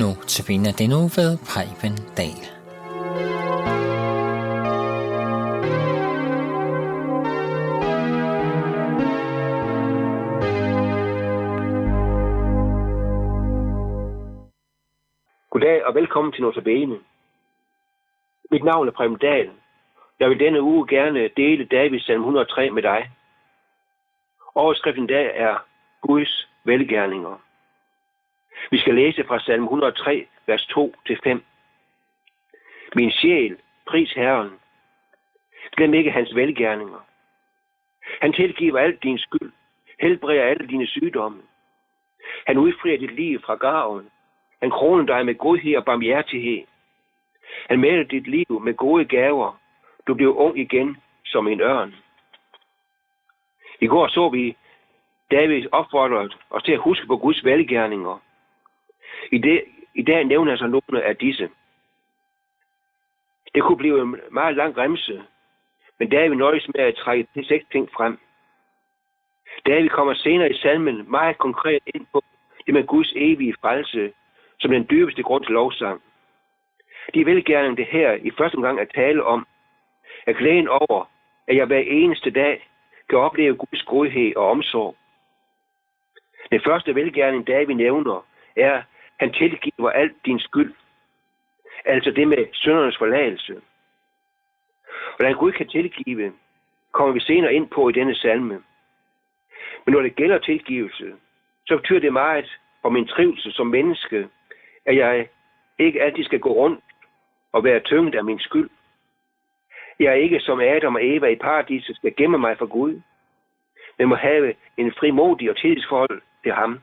Nu til den nu ved Preben Dahl. Goddag og velkommen til Notabene. Mit navn er Preben Dahl. Jeg vil denne uge gerne dele Davids salm 103 med dig. Overskriften i dag er Guds velgærninger. Vi skal læse fra salm 103, vers 2-5. Min sjæl, pris Herren. Glem ikke hans velgærninger. Han tilgiver alt din skyld, helbreder alle dine sygdomme. Han udfrier dit liv fra graven. Han kroner dig med godhed og barmhjertighed. Han mætter dit liv med gode gaver. Du bliver ung igen som en ørn. I går så vi David opfordret os til at huske på Guds velgærninger. I, det, I dag nævner jeg så nogle af disse. Det kunne blive en meget lang remse, men David nøjes med at trække de seks ting frem. Der vi kommer senere i salmen meget konkret ind på det med Guds evige frelse, som den dybeste grund til lovsang. De vil gerne det her i første omgang at tale om, at glæden over, at jeg hver eneste dag kan opleve Guds godhed og omsorg. Det første velgærning, David nævner, er, han tilgiver alt din skyld. Altså det med syndernes forladelse. Hvordan Gud kan tilgive, kommer vi senere ind på i denne salme. Men når det gælder tilgivelse, så betyder det meget for min trivsel som menneske, at jeg ikke altid skal gå rundt og være tynget af min skyld. Jeg er ikke som Adam og Eva i paradiset skal gemme mig for Gud, men må have en frimodig og tillidsforhold til ham.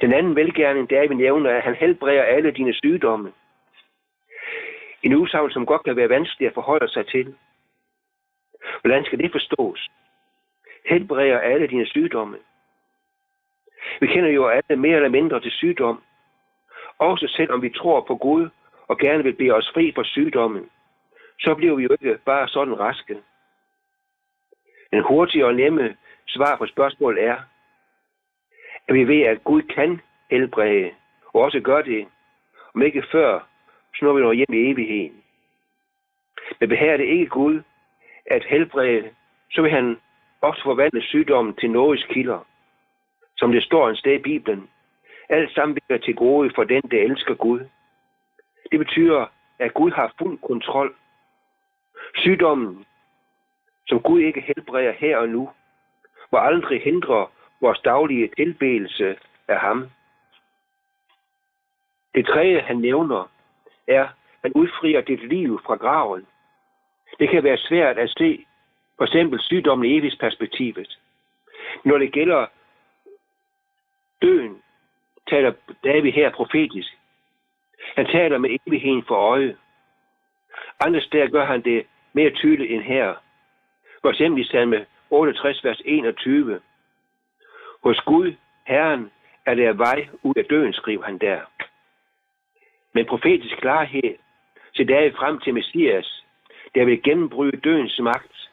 Den anden velgærning, der vi nævner, er, at han helbreder alle dine sygdomme. En udsagn, som godt kan være vanskelig at forholde sig til. Hvordan skal det forstås? Helbreder alle dine sygdomme. Vi kender jo alle mere eller mindre til sygdom. Også selvom vi tror på Gud og gerne vil blive os fri fra sygdommen, så bliver vi jo ikke bare sådan raske. En hurtig og nemme svar på spørgsmålet er, at vi ved, at Gud kan helbrede, og også gør det, om ikke før, så når vi når hjem i evigheden. Men behager det ikke Gud at helbrede, så vil han ofte forvandle sygdommen til nådes kilder, som det står en sted i Bibelen. Alt sammen virker til gode for den, der elsker Gud. Det betyder, at Gud har fuld kontrol. Sygdommen, som Gud ikke helbreder her og nu, må aldrig hindre vores daglige tilbedelse af ham. Det tredje, han nævner, er, at han udfrier dit liv fra graven. Det kan være svært at se for eksempel sygdommen i perspektivet. Når det gælder døden, taler David her profetisk. Han taler med evigheden for øje. Andre steder gør han det mere tydeligt end her. For eksempel i salme 68, vers 21. Hos Gud, Herren, er der vej ud af døden, skriver han der. Men profetisk klarhed ser dage frem til Messias, der vil gennembryde dødens magt.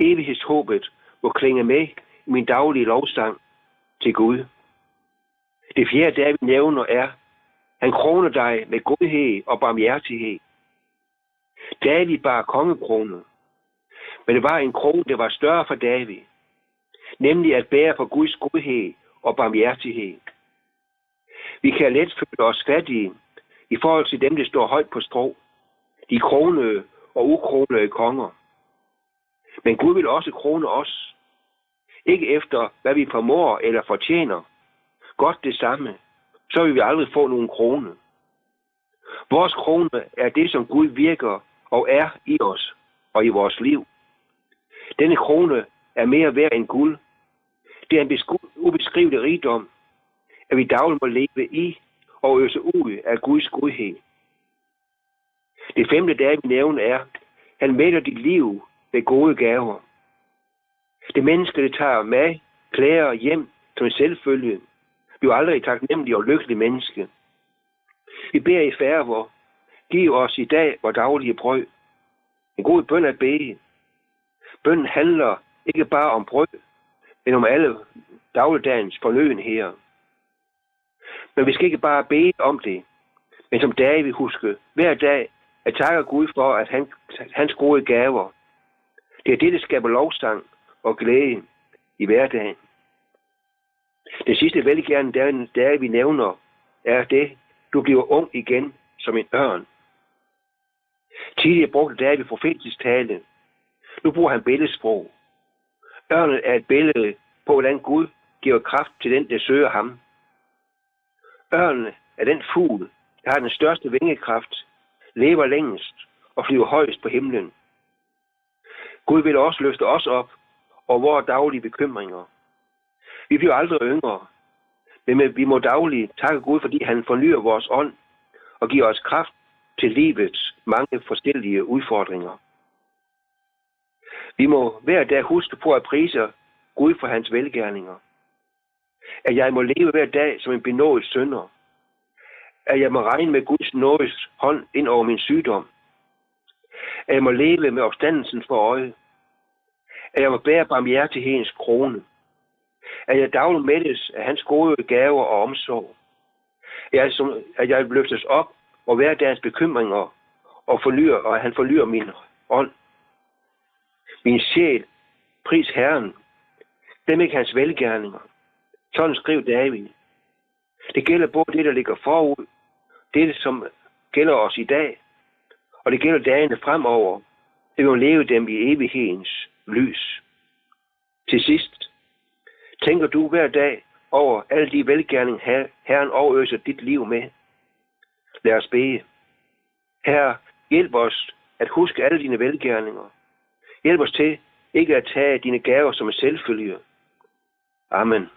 Evighedshåbet må klinge med i min daglige lovsang til Gud. Det fjerde, David vi nævner, er, han kroner dig med godhed og barmhjertighed. David bar kongekrone, men det var en krone, der var større for David nemlig at bære for Guds godhed og barmhjertighed. Vi kan let føle os fattige i forhold til dem, der står højt på strå, de kronede og ukronede konger. Men Gud vil også krone os. Ikke efter, hvad vi formår eller fortjener. Godt det samme. Så vil vi aldrig få nogen krone. Vores krone er det, som Gud virker og er i os og i vores liv. Denne krone er mere værd end guld, det er en ubeskrivelig rigdom, at vi dagligt må leve i og øse ud af Guds godhed. Det femte, der vi nævner, er, han mætter dit liv med gode gaver. Det menneske, det tager med, klæder og hjem som en selvfølge, bliver aldrig et taknemmelig og lykkelig menneske. Vi beder i færre, hvor giv os i dag vores daglige brød. En god bøn at bede. Bønnen handler ikke bare om brød, men om alle dagligdagens fornødenheder. Men vi skal ikke bare bede om det, men som David huske hver dag at takke Gud for, at han, hans gode gaver. Det er det, der skaber lovsang og glæde i hverdagen. Det sidste velgærende, der, der vi nævner, er det, du bliver ung igen som en ørn. Tidligere brugte David profetisk tale. Nu bruger han billedsprog. Ørnen er et billede på, hvordan Gud giver kraft til den, der søger ham. Ørnen er den fugl, der har den største vingekraft, lever længst og flyver højst på himlen. Gud vil også løfte os op og vores daglige bekymringer. Vi bliver aldrig yngre, men vi må dagligt takke Gud, fordi han fornyer vores ånd og giver os kraft til livets mange forskellige udfordringer. Vi må hver dag huske på at prise Gud for hans velgærninger. At jeg må leve hver dag som en benådet sønder. At jeg må regne med Guds nådes hånd ind over min sygdom. At jeg må leve med opstandelsen for øje. At jeg må bære barmhjertighedens krone. At jeg dagligt mættes af hans gode gaver og omsorg. At jeg, som, at jeg løftes op og hverdagens bekymringer og, fornyer, og han fornyer min ånd. Min sjæl, pris Herren, dem ikke hans velgærninger. Sådan skrev David. Det gælder både det, der ligger forud, det, som gælder os i dag, og det gælder dagene fremover. Det vil leve dem i evighedens lys. Til sidst, tænker du hver dag over alle de velgærninger, Herren overøser dit liv med. Lad os bede. Herre, hjælp os at huske alle dine velgærninger. Hjælp os til ikke at tage dine gaver som en selvfølge. Amen.